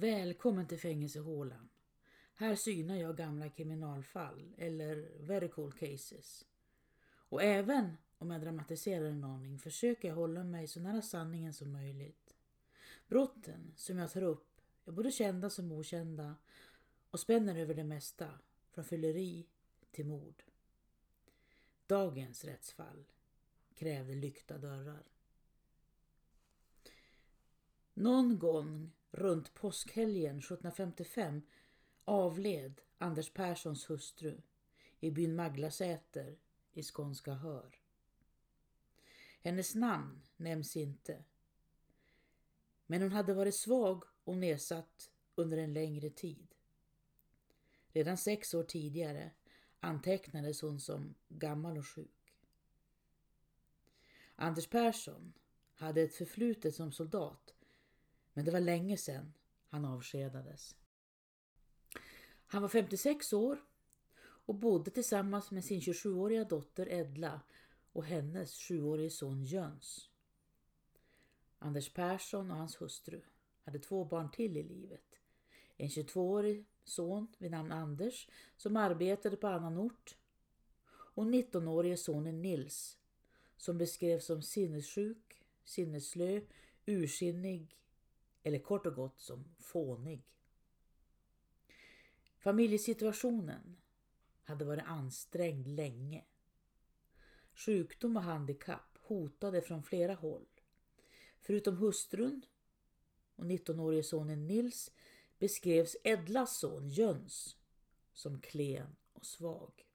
Välkommen till fängelsehålan. Här synar jag gamla kriminalfall eller very cool cases. Och även om jag dramatiserar en aning försöker jag hålla mig så nära sanningen som möjligt. Brotten som jag tar upp är både kända som okända och spänner över det mesta, från fylleri till mord. Dagens rättsfall krävde lyckta dörrar. Någon gång runt påskhelgen 1755 avled Anders Perssons hustru i byn Maglasäter i skånska Hör. Hennes namn nämns inte. Men hon hade varit svag och nedsatt under en längre tid. Redan sex år tidigare antecknades hon som gammal och sjuk. Anders Persson hade ett förflutet som soldat men det var länge sedan han avskedades. Han var 56 år och bodde tillsammans med sin 27-åriga dotter Edla och hennes 7-årige son Jöns. Anders Persson och hans hustru hade två barn till i livet. En 22-årig son vid namn Anders som arbetade på annan ort och 19-årige sonen Nils som beskrevs som sinnessjuk, sinnesslö, ursinnig eller kort och gott som fånig. Familjesituationen hade varit ansträngd länge. Sjukdom och handikapp hotade från flera håll. Förutom hustrun och 19-årige sonen Nils beskrevs Edlas son Jöns som klen och svag.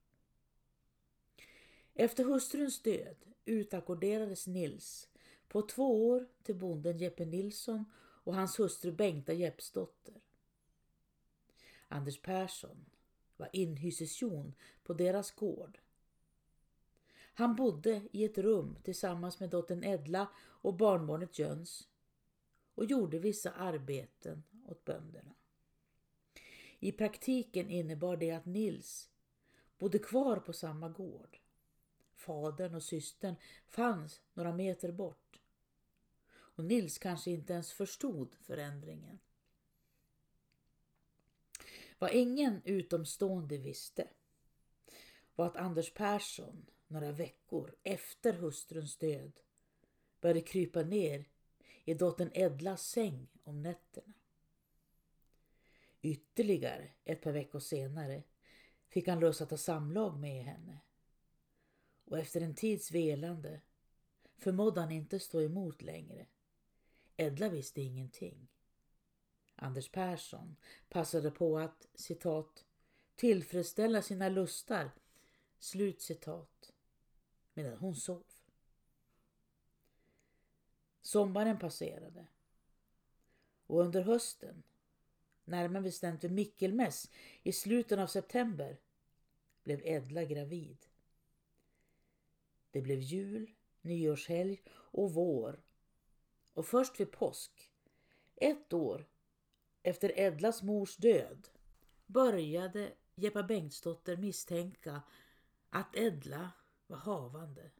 Efter hustruns död utackorderades Nils på två år till bonden Jeppe Nilsson och hans hustru Bengta Jeppsdotter. Anders Persson var inhysesjon på deras gård. Han bodde i ett rum tillsammans med dottern Edla och barnbarnet Jöns och gjorde vissa arbeten åt bönderna. I praktiken innebar det att Nils bodde kvar på samma gård. Fadern och systern fanns några meter bort. Och Nils kanske inte ens förstod förändringen. Vad ingen utomstående visste var att Anders Persson några veckor efter hustruns död började krypa ner i dottern Edlas säng om nätterna. Ytterligare ett par veckor senare fick han lust att ha samlag med henne. Och efter en tids velande förmådde han inte stå emot längre. Edla visste ingenting. Anders Persson passade på att citat tillfredsställa sina lustar slut citat medan hon sov. Sommaren passerade och under hösten, närmare bestämt vid Mickelmäss i slutet av september, blev Edla gravid. Det blev jul, nyårshelg och vår och först vid påsk, ett år efter Edlas mors död, började Jeppa Bengtsdotter misstänka att Edla var havande.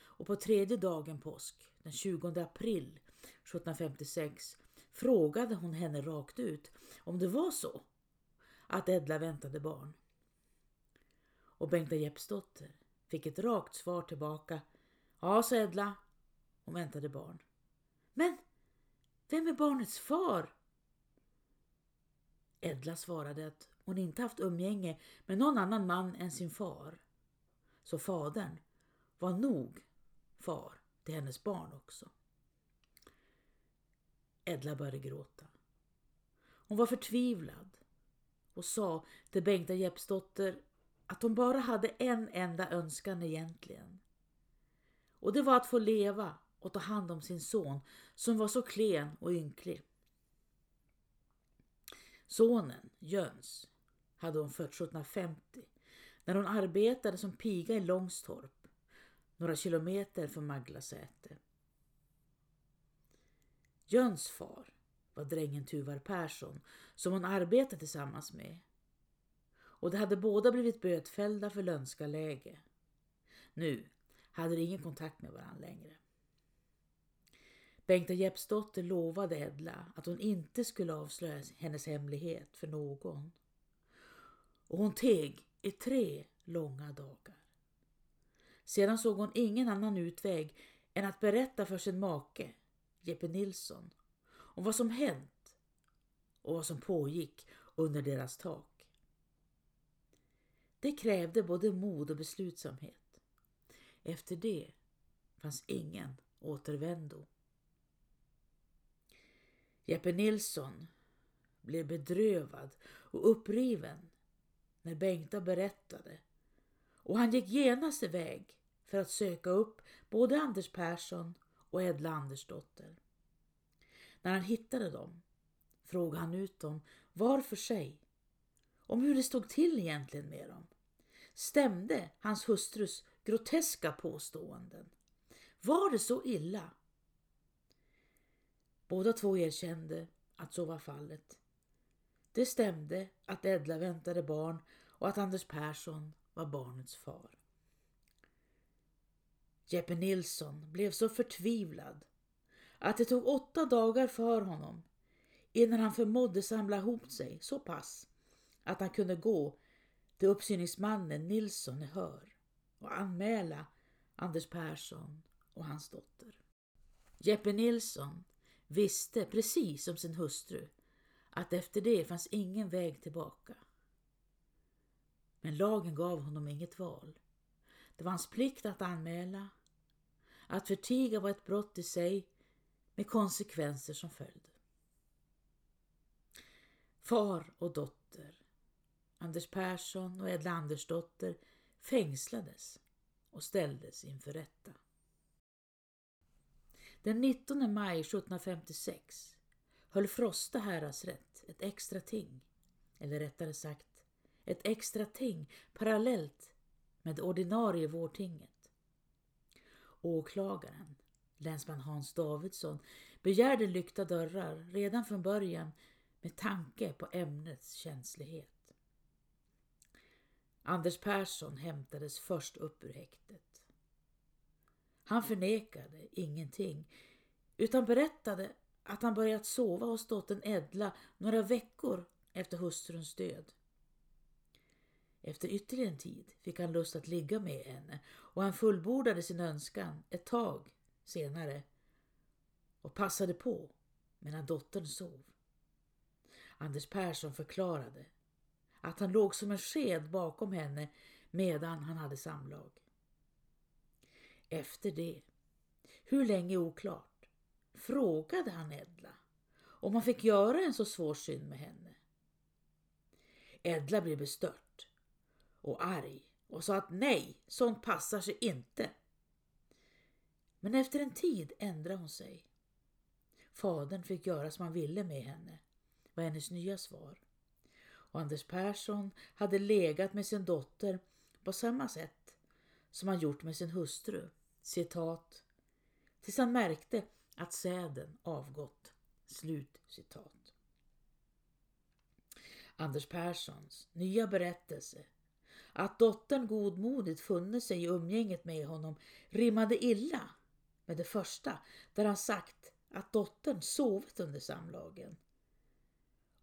Och på tredje dagen påsk, den 20 april 1756, frågade hon henne rakt ut om det var så att Edla väntade barn. Och Bengta Jeppsdotter fick ett rakt svar tillbaka. Ja, sa Edla. Hon väntade barn. Men vem är barnets far? Edla svarade att hon inte haft umgänge med någon annan man än sin far. Så fadern var nog far till hennes barn också. Edla började gråta. Hon var förtvivlad och sa till Bengta Jeppsdotter att hon bara hade en enda önskan egentligen. Och det var att få leva och ta hand om sin son som var så klen och ynklig. Sonen, Jöns, hade hon fött 1750 när hon arbetade som piga i Långstorp, några kilometer från Maglasäte. Jöns far var drängen Tuvar Persson som hon arbetade tillsammans med. Och de hade båda blivit bötfällda för lönskaläge. Nu hade de ingen kontakt med varandra längre. Bengta Jeppsdotter lovade Edla att hon inte skulle avslöja hennes hemlighet för någon. Och hon teg i tre långa dagar. Sedan såg hon ingen annan utväg än att berätta för sin make, Jeppe Nilsson, om vad som hänt och vad som pågick under deras tak. Det krävde både mod och beslutsamhet. Efter det fanns ingen återvändo. Jeppe Nilsson blev bedrövad och uppriven när Bengta berättade och han gick genast iväg för att söka upp både Anders Persson och Edla Andersdotter. När han hittade dem frågade han ut dem var för sig om hur det stod till egentligen med dem. Stämde hans hustrus groteska påståenden? Var det så illa? Båda två erkände att så var fallet. Det stämde att Edla väntade barn och att Anders Persson var barnets far. Jeppe Nilsson blev så förtvivlad att det tog åtta dagar för honom innan han förmådde samla ihop sig så pass att han kunde gå till uppsyningsmannen Nilsson i Hör och anmäla Anders Persson och hans dotter. Jeppe Nilsson visste precis som sin hustru att efter det fanns ingen väg tillbaka. Men lagen gav honom inget val. Det var hans plikt att anmäla. Att förtiga var ett brott i sig med konsekvenser som följd. Far och dotter, Anders Persson och Edla Andersdotter fängslades och ställdes inför rätta. Den 19 maj 1756 höll Frosta häradsrätt ett extra ting, eller rättare sagt ett extra ting parallellt med det ordinarie vårtinget. Åklagaren, länsman Hans Davidsson, begärde lyckta dörrar redan från början med tanke på ämnets känslighet. Anders Persson hämtades först upp ur häktet. Han förnekade ingenting utan berättade att han börjat sova hos dottern Edla några veckor efter hustruns död. Efter ytterligare en tid fick han lust att ligga med henne och han fullbordade sin önskan ett tag senare och passade på medan dottern sov. Anders Persson förklarade att han låg som en sked bakom henne medan han hade samlag. Efter det, hur länge oklart, frågade han Edla om han fick göra en så svår synd med henne. Edla blev bestört och arg och sa att nej, sånt passar sig inte. Men efter en tid ändrade hon sig. Fadern fick göra som han ville med henne, var hennes nya svar. Och Anders Persson hade legat med sin dotter på samma sätt som han gjort med sin hustru citat, tills han märkte att säden avgått. Slut citat. Anders Perssons nya berättelse att dottern godmodigt funnit sig i umgänget med honom rimmade illa med det första där han sagt att dottern sovit under samlagen.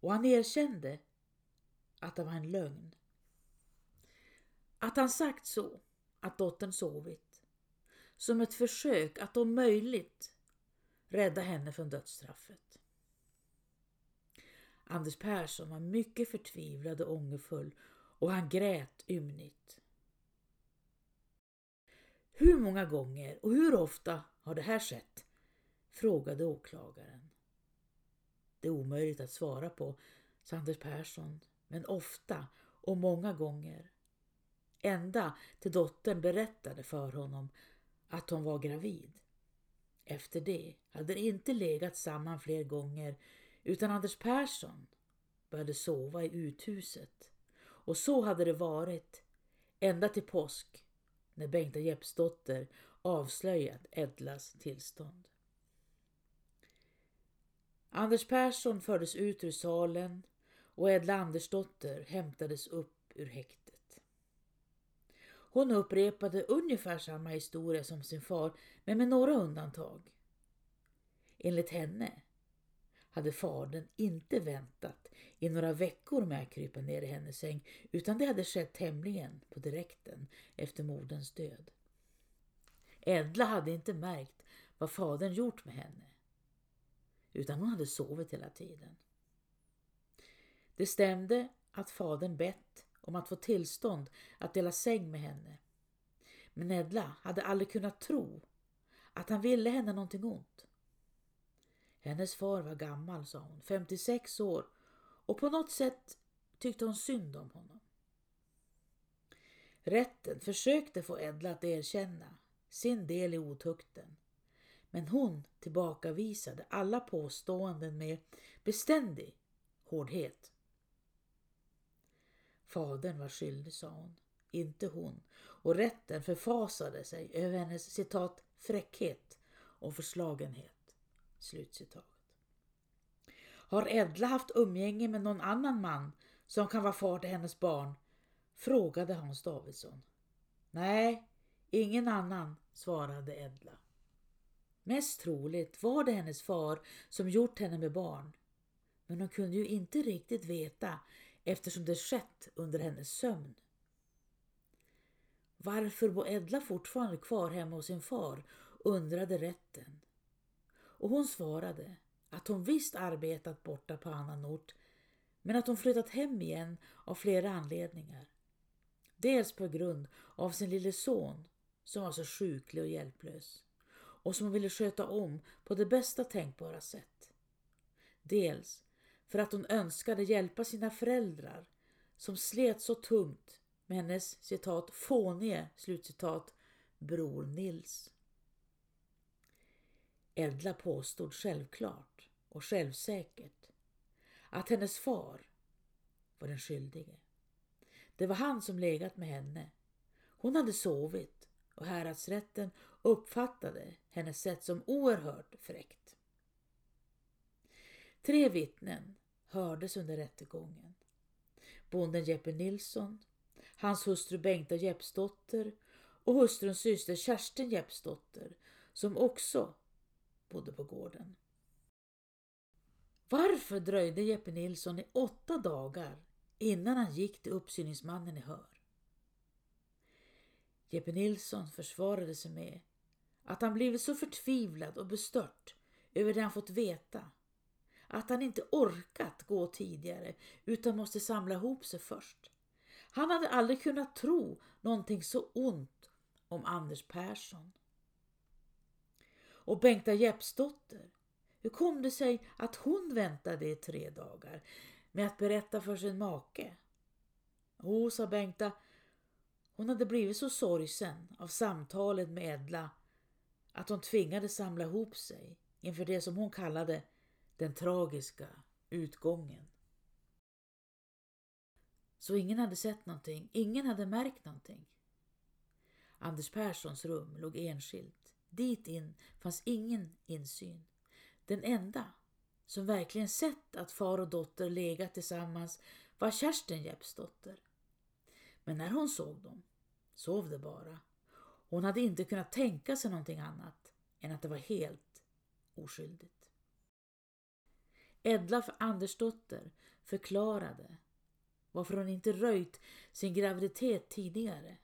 Och han erkände att det var en lögn. Att han sagt så, att dottern sovit, som ett försök att om möjligt rädda henne från dödsstraffet. Anders Persson var mycket förtvivlad och ångerfull och han grät ymnigt. Hur många gånger och hur ofta har det här skett? frågade åklagaren. Det är omöjligt att svara på, sa Anders Persson, men ofta och många gånger. Ända till dottern berättade för honom att hon var gravid. Efter det hade det inte legat samman fler gånger utan Anders Persson började sova i uthuset. Och så hade det varit ända till påsk när Bengta Jeppsdotter avslöjat Edlas tillstånd. Anders Persson fördes ut ur salen och Edla Andersdotter hämtades upp ur häktet. Hon upprepade ungefär samma historia som sin far, men med några undantag. Enligt henne hade fadern inte väntat i några veckor med att krypa ner i hennes säng utan det hade skett tämligen på direkten efter moderns död. Edla hade inte märkt vad fadern gjort med henne utan hon hade sovit hela tiden. Det stämde att fadern bett om att få tillstånd att dela säng med henne. Men Edla hade aldrig kunnat tro att han ville henne någonting ont. Hennes far var gammal, sa hon, 56 år och på något sätt tyckte hon synd om honom. Rätten försökte få Edla att erkänna sin del i otukten men hon tillbakavisade alla påståenden med beständig hårdhet. Fadern var skyldig, sa hon, inte hon, och rätten förfasade sig över hennes citat fräckhet och förslagenhet. Slutcitat. Har Edla haft umgänge med någon annan man som kan vara far till hennes barn? frågade Hans Davidsson. Nej, ingen annan, svarade Edla. Mest troligt var det hennes far som gjort henne med barn. Men hon kunde ju inte riktigt veta eftersom det skett under hennes sömn. Varför var Edla fortfarande kvar hemma hos sin far undrade rätten. Och hon svarade att hon visst arbetat borta på annan ort men att hon flyttat hem igen av flera anledningar. Dels på grund av sin lille son som var så sjuklig och hjälplös och som hon ville sköta om på det bästa tänkbara sätt. Dels för att hon önskade hjälpa sina föräldrar som slet så tungt med hennes citat fånige slutcitat bror Nils. Edla påstod självklart och självsäkert att hennes far var den skyldige. Det var han som legat med henne. Hon hade sovit och häradsrätten uppfattade hennes sätt som oerhört fräckt. Tre vittnen hördes under rättegången. Bonden Jeppe Nilsson, hans hustru Bengta Jeppsdotter och hustruns syster Kerstin Jeppsdotter som också bodde på gården. Varför dröjde Jeppe Nilsson i åtta dagar innan han gick till uppsyningsmannen i Hör? Jeppe Nilsson försvarade sig med att han blivit så förtvivlad och bestört över det han fått veta att han inte orkat gå tidigare utan måste samla ihop sig först. Han hade aldrig kunnat tro någonting så ont om Anders Persson. Och Bengta Jeppsdotter, hur kom det sig att hon väntade i tre dagar med att berätta för sin make? Jo, sa Bengta, hon hade blivit så sorgsen av samtalet med Edla att hon tvingades samla ihop sig inför det som hon kallade den tragiska utgången. Så ingen hade sett någonting, ingen hade märkt någonting. Anders Perssons rum låg enskilt. Dit in fanns ingen insyn. Den enda som verkligen sett att far och dotter legat tillsammans var Kerstin Jeppsdotter. Men när hon såg dem sov det bara. Hon hade inte kunnat tänka sig någonting annat än att det var helt oskyldigt. Edla Andersdotter förklarade varför hon inte röjt sin graviditet tidigare.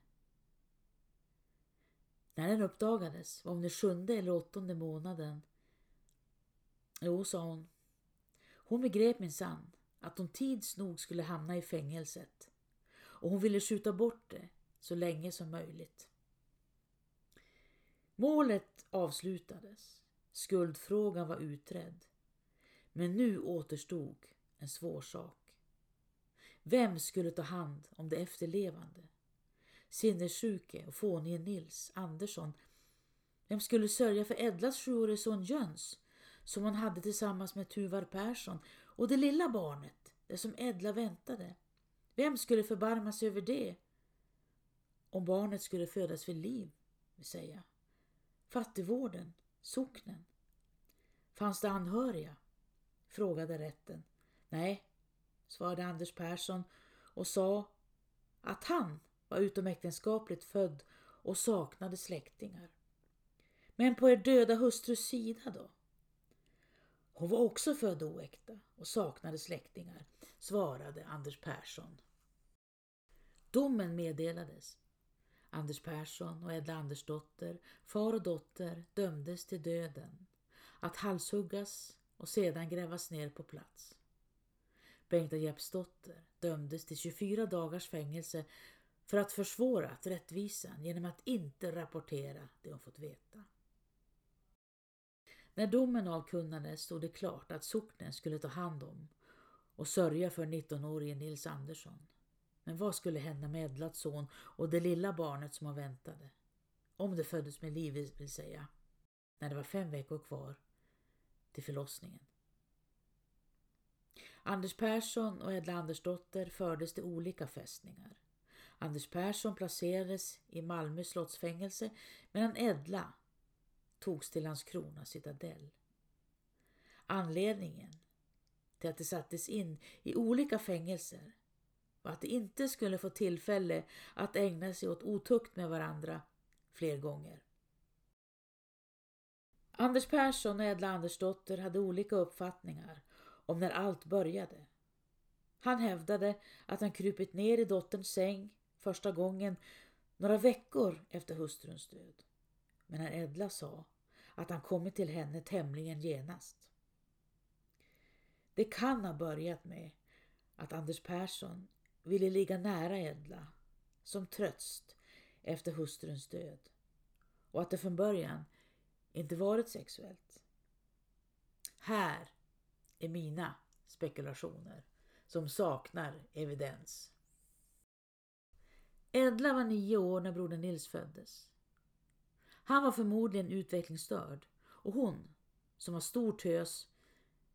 När den uppdagades var hon i sjunde eller åttonde månaden. Jo, sa hon. Hon begrep minsann att hon tids nog skulle hamna i fängelset och hon ville skjuta bort det så länge som möjligt. Målet avslutades. Skuldfrågan var utredd. Men nu återstod en svår sak. Vem skulle ta hand om de efterlevande? Sinnessjuke och fånige Nils Andersson. Vem skulle sörja för Edlas sjuårige son Jöns som hon hade tillsammans med Tuvar Persson och det lilla barnet, det som Edla väntade? Vem skulle förbarma sig över det? Om barnet skulle födas vid liv, vill säga. Fattigvården, socknen. Fanns det anhöriga? Frågade rätten. Nej, svarade Anders Persson och sa att han var utomäktenskapligt född och saknade släktingar. Men på er döda hustrus sida då? Hon var också född oäkta och saknade släktingar, svarade Anders Persson. Domen meddelades. Anders Persson och Edla Andersdotter, far och dotter, dömdes till döden. Att halshuggas och sedan grävas ner på plats. Bengta Jeppsdotter dömdes till 24 dagars fängelse för att försvårat rättvisan genom att inte rapportera det hon fått veta. När domen avkunnades stod det klart att socknen skulle ta hand om och sörja för 19-årige Nils Andersson. Men vad skulle hända med Edlats son och det lilla barnet som hon väntade? Om det föddes med liv vill säga, när det var fem veckor kvar till förlossningen. Anders Persson och Edla Andersdotter fördes till olika fästningar. Anders Persson placerades i Malmö slottsfängelse medan Edla togs till Landskrona citadell. Anledningen till att de sattes in i olika fängelser var att de inte skulle få tillfälle att ägna sig åt otukt med varandra fler gånger. Anders Persson och Edla Andersdotter hade olika uppfattningar om när allt började. Han hävdade att han krupit ner i dotterns säng första gången några veckor efter hustruns död. Men när Edla sa att han kommit till henne tämligen genast. Det kan ha börjat med att Anders Persson ville ligga nära Edla som tröst efter hustruns död och att det från början inte varit sexuellt. Här är mina spekulationer som saknar evidens. Edla var nio år när brodern Nils föddes. Han var förmodligen utvecklingsstörd och hon, som var stor tös,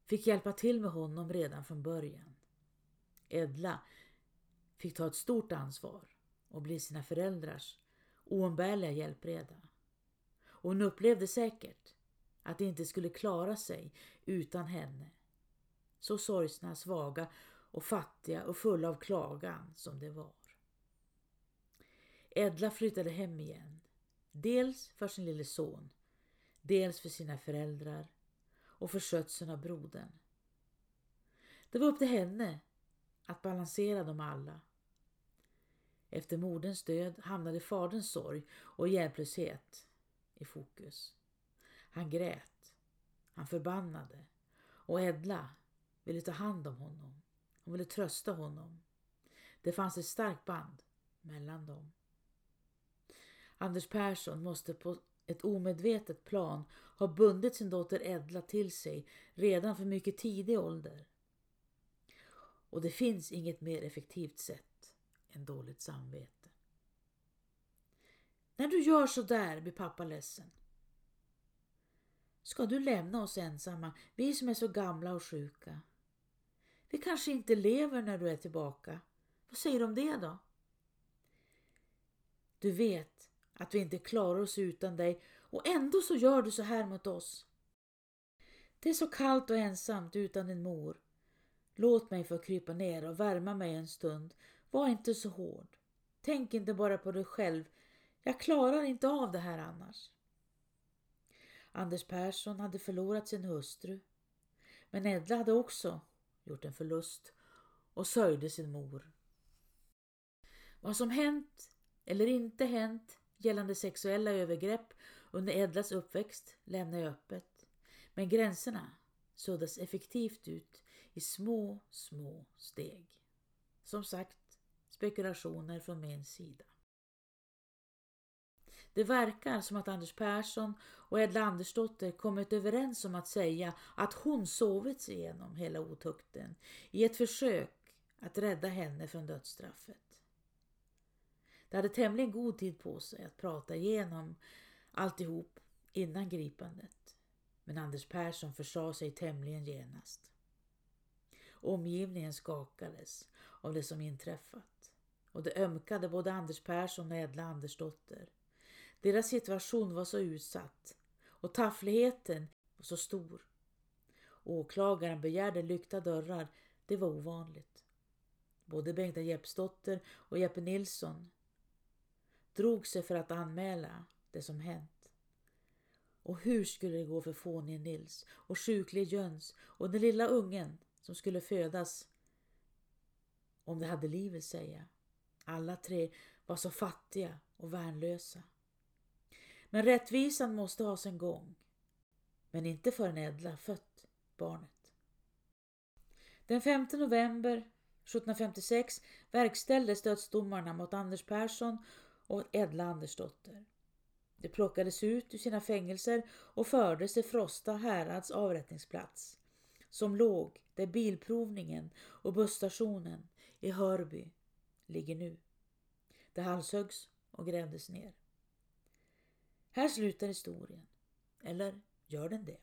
fick hjälpa till med honom redan från början. Edla fick ta ett stort ansvar och bli sina föräldrars oumbärliga hjälpreda. Och hon upplevde säkert att de inte skulle klara sig utan henne. Så sorgsna, svaga och fattiga och fulla av klagan som det var. Edla flyttade hem igen. Dels för sin lille son, dels för sina föräldrar och för skötseln av brodern. Det var upp till henne att balansera dem alla. Efter moderns död hamnade faderns sorg och hjälplöshet i fokus. Han grät, han förbannade och Edla ville ta hand om honom. Hon ville trösta honom. Det fanns ett starkt band mellan dem. Anders Persson måste på ett omedvetet plan ha bundit sin dotter Edla till sig redan för mycket tidig ålder. Och det finns inget mer effektivt sätt än dåligt samvete. När du gör så där blir pappa ledsen. Ska du lämna oss ensamma, vi som är så gamla och sjuka? Vi kanske inte lever när du är tillbaka. Vad säger du om det då? Du vet att vi inte klarar oss utan dig och ändå så gör du så här mot oss. Det är så kallt och ensamt utan din mor. Låt mig få krypa ner och värma mig en stund. Var inte så hård. Tänk inte bara på dig själv. Jag klarar inte av det här annars. Anders Persson hade förlorat sin hustru. Men Edla hade också gjort en förlust och sörjde sin mor. Vad som hänt eller inte hänt gällande sexuella övergrepp under Edlas uppväxt lämnar jag öppet. Men gränserna suddas effektivt ut i små, små steg. Som sagt, spekulationer från min sida. Det verkar som att Anders Persson och Edla Andersdotter kommit överens om att säga att hon sovit sig igenom hela otukten i ett försök att rädda henne från dödsstraffet. De hade tämligen god tid på sig att prata igenom alltihop innan gripandet. Men Anders Persson försade sig tämligen genast. Omgivningen skakades av det som inträffat och det ömkade både Anders Persson och Edla Andersdotter. Deras situation var så utsatt och taffligheten var så stor. Åklagaren begärde lyckta dörrar, det var ovanligt. Både Bengta Jeppsdotter och Jeppe Nilsson drog sig för att anmäla det som hänt. Och hur skulle det gå för fånige Nils och sjuklig Jöns och den lilla ungen som skulle födas om det hade livet, säga. Alla tre var så fattiga och värnlösa. Men rättvisan måste ha sin gång. Men inte förrän Edla fött barnet. Den 5 november 1756 verkställdes dödsdomarna mot Anders Persson och Edla Andersdotter. De plockades ut ur sina fängelser och fördes till Frosta härads avrättningsplats som låg där bilprovningen och busstationen i Hörby ligger nu. Det halshöggs och grävdes ner. Här slutar historien. Eller gör den det?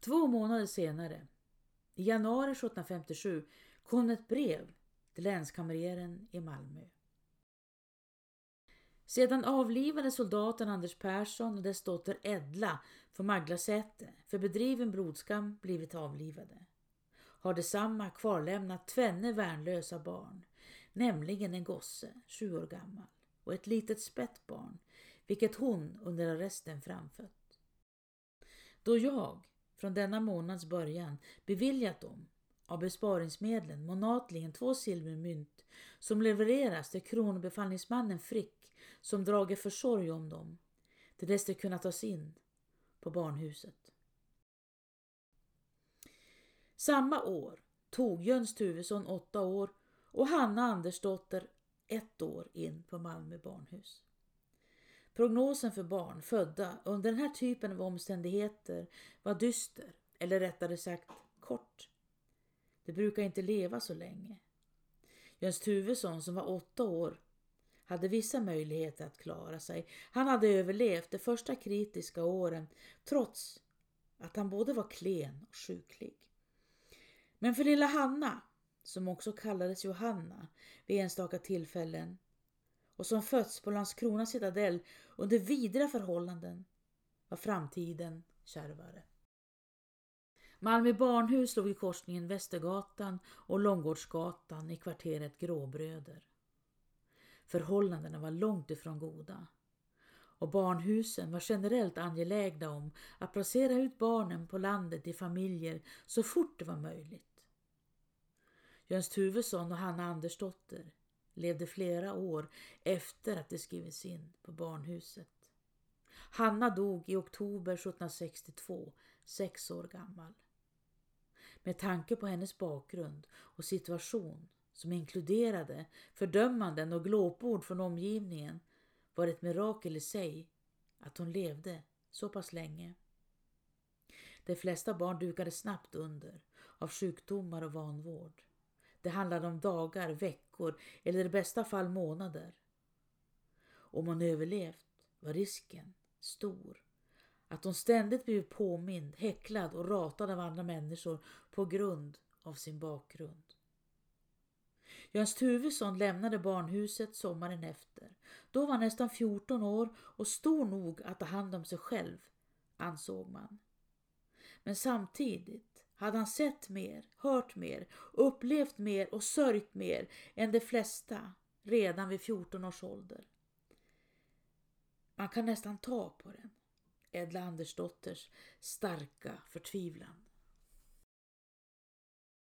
Två månader senare, i januari 1757, kom ett brev till länskamreren i Malmö. Sedan avlivade soldaten Anders Persson och dess dotter Edla från Maglasäte för bedriven blodskam blivit avlivade har detsamma kvarlämnat tvenne värnlösa barn, nämligen en gosse, sju år gammal, och ett litet spättbarn, vilket hon under arresten framfött. Då jag från denna månads början beviljat dem av besparingsmedlen månatligen två silvermynt som levereras till kronobefallningsmannen Frick som drager försorg om dem till dess de kunnat tas in på barnhuset. Samma år tog Jöns Tuvesson åtta år och Hanna Andersdotter ett år in på Malmö barnhus. Prognosen för barn födda under den här typen av omständigheter var dyster, eller rättare sagt kort. De brukar inte leva så länge. Jöns Tuvesson som var åtta år hade vissa möjligheter att klara sig. Han hade överlevt de första kritiska åren trots att han både var klen och sjuklig. Men för lilla Hanna, som också kallades Johanna vid enstaka tillfällen och som fötts på Landskrona citadell under vidriga förhållanden var framtiden kärvare. Malmö barnhus låg i korsningen Västergatan och Långgårdsgatan i kvarteret Gråbröder. Förhållandena var långt ifrån goda och barnhusen var generellt angelägna om att placera ut barnen på landet i familjer så fort det var möjligt. Jöns Tuvesson och Hanna Andersdotter levde flera år efter att de skrivits in på barnhuset. Hanna dog i oktober 1762, sex år gammal. Med tanke på hennes bakgrund och situation som inkluderade fördömanden och glåpord från omgivningen var det ett mirakel i sig att hon levde så pass länge. De flesta barn dukade snabbt under av sjukdomar och vanvård. Det handlade om dagar, veckor eller i bästa fall månader. Om hon överlevt var risken stor att hon ständigt blivit påmind, häcklad och ratad av andra människor på grund av sin bakgrund. Jöns Tuvesson lämnade barnhuset sommaren efter. Då var han nästan 14 år och stor nog att ta hand om sig själv, ansåg man. Men samtidigt hade han sett mer, hört mer, upplevt mer och sörjt mer än de flesta redan vid 14 års ålder. Man kan nästan ta på den, Edla Andersdotters starka förtvivlan.